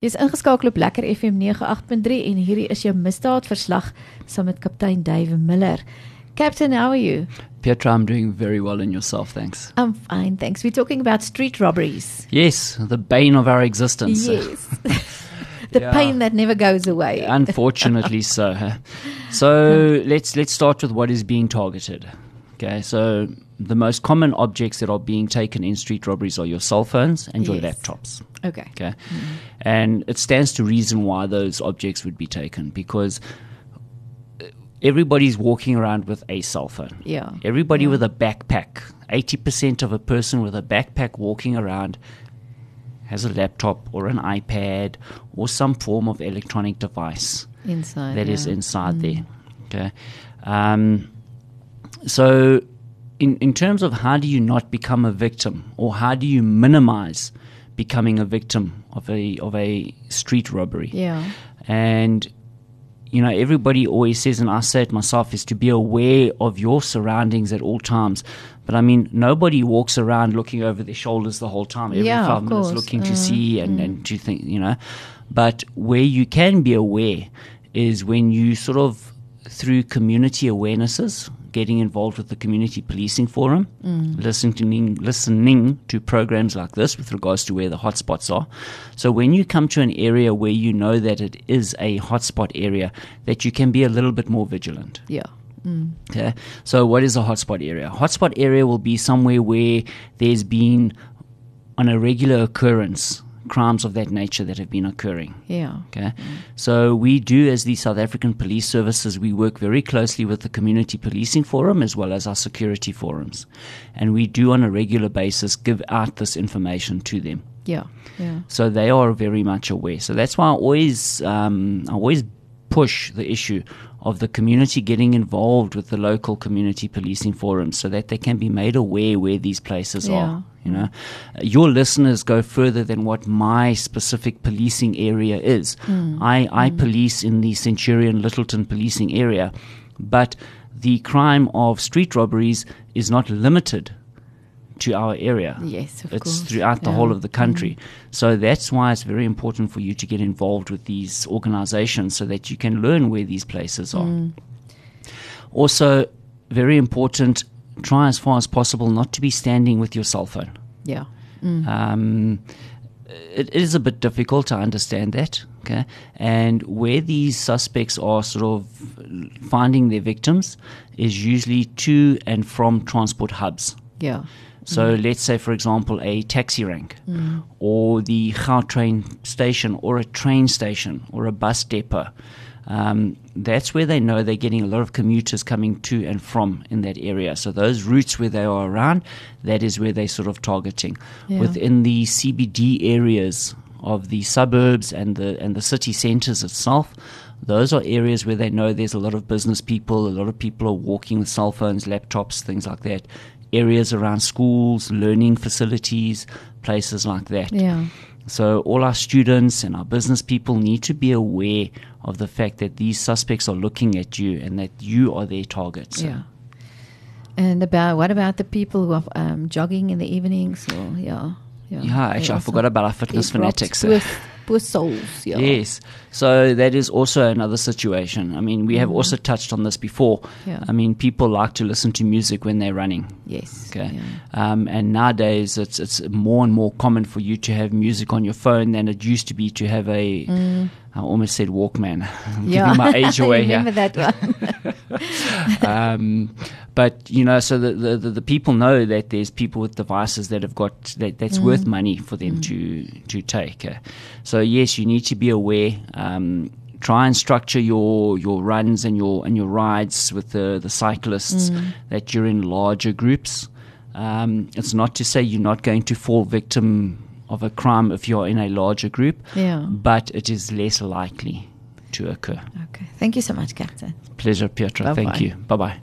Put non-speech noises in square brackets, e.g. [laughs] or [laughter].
Jy's ingeskakel op Lekker FM 98.3 en hierdie is jou misdaadverslag saam met kaptein Dave Muller. Captain, how are you? Petra, I'm doing very well in yourself, thanks. I'm fine, thanks. We're talking about street robberies. Yes, the bane of our existence. Yes. [laughs] the Yeah. pain that never goes away. Unfortunately [laughs] so. So let's let's start with what is being targeted. Okay, so the most common objects that are being taken in street robberies are your cell phones and your Yes. laptops. okay. Okay. And it stands to reason why those objects would be taken because uh, everybody's walking around with a cell phone. Yeah. Everybody with a backpack. 80% of a person with a backpack walking around has a laptop or an iPad or some form of electronic device Inside. that is yeah. inside there. Okay. Um, so, in, in terms of how do you not become a victim or how do you minimize becoming a victim of a, of a street robbery? Yeah. And you know, everybody always says, and I say it myself, is to be aware of your surroundings at all times. But I mean, nobody walks around looking over their shoulders the whole time, every Yeah, five minutes course. looking to Uh, see and, and to think, you know. But where you can be aware is when you sort of, through community awarenesses, getting involved with the community policing forum, listening listening to programs like this with regards to where the hotspots are. So when you come to an area where you know that it is a hotspot area, that you can be a little bit more vigilant. Yeah. Mm. Okay. So what is a hotspot area? Hotspot area will be somewhere where there's been on a regular occurrence crimes of that nature that have been occurring. Yeah. Okay. So we do, as the South African Police Services, we work very closely with the Community Policing Forum as well as our security forums. And we do on a regular basis give out this information to them. Yeah. Yeah. So they are very much aware. So that's why I always, um, I always push the issue of the community getting involved with the local community policing forums so that they can be made aware where these places Yeah. are. You know, your listeners go further than what my specific policing area is. Mm. I, I mm. police in the Centurion Lyttelton policing area, but the crime of street robberies is not limited to our area Yes, of it's course. throughout the Yeah. whole of the country. So that's why it's very important for you to get involved with these organizations so that you can learn where these places are. Mm. Also, very important, try as far as possible not to be standing with your cell phone. Yeah. Um, it is a bit difficult, to understand that. Okay. And where these suspects are sort of finding their victims is usually to and from transport hubs. Yeah. So let's say, for example, a taxi rank, or the Gautrain station, or a train station, or a bus depot. Um, that's where they know they're getting a lot of commuters coming to and from in that area. So those routes where they are around, that is where they're sort of targeting. Yeah. Within the CBD areas of the suburbs and the and the city centres itself, those are areas where they know there's a lot of business people, a lot of people are walking with cell phones, laptops, things like that. Areas around schools, learning facilities, places like that. Yeah. So all our students and our business people need to be aware of the fact that these suspects are looking at you and that you are their targets. Yeah. And about what about the people who are um, jogging in the evenings? Or yeah, yeah. Yeah, actually, I forgot about our fitness fanatics. [laughs] poor souls. Yeah. Yes. So that is also another situation. I mean, we have also touched on this before. Mm-hmm. Yeah. I mean, people like to listen to music when they're running. Yes. Okay. Yeah. Um, and nowadays, it's it's more and more common for you to have music on your phone than it used to be to have a. I almost said Walkman. [laughs] I'm Mm. Yeah. giving my age [laughs] away here. remember that one. [laughs] um, but you know, so the, the, the, people know that there's people with devices that have got that, that's Mm. worth money for them to to take. Uh, so yes, you need to be aware. Um, try and structure your your runs and your and your rides with the the cyclists Mm. that you're in larger groups. Um, it's not to say you're not going to fall victim of a crime if you're in a larger group, Yeah. but it is less likely to occur. Okay. Thank you so much, Captain. Pleasure, Petra. Bye-bye. Thank you. Bye bye.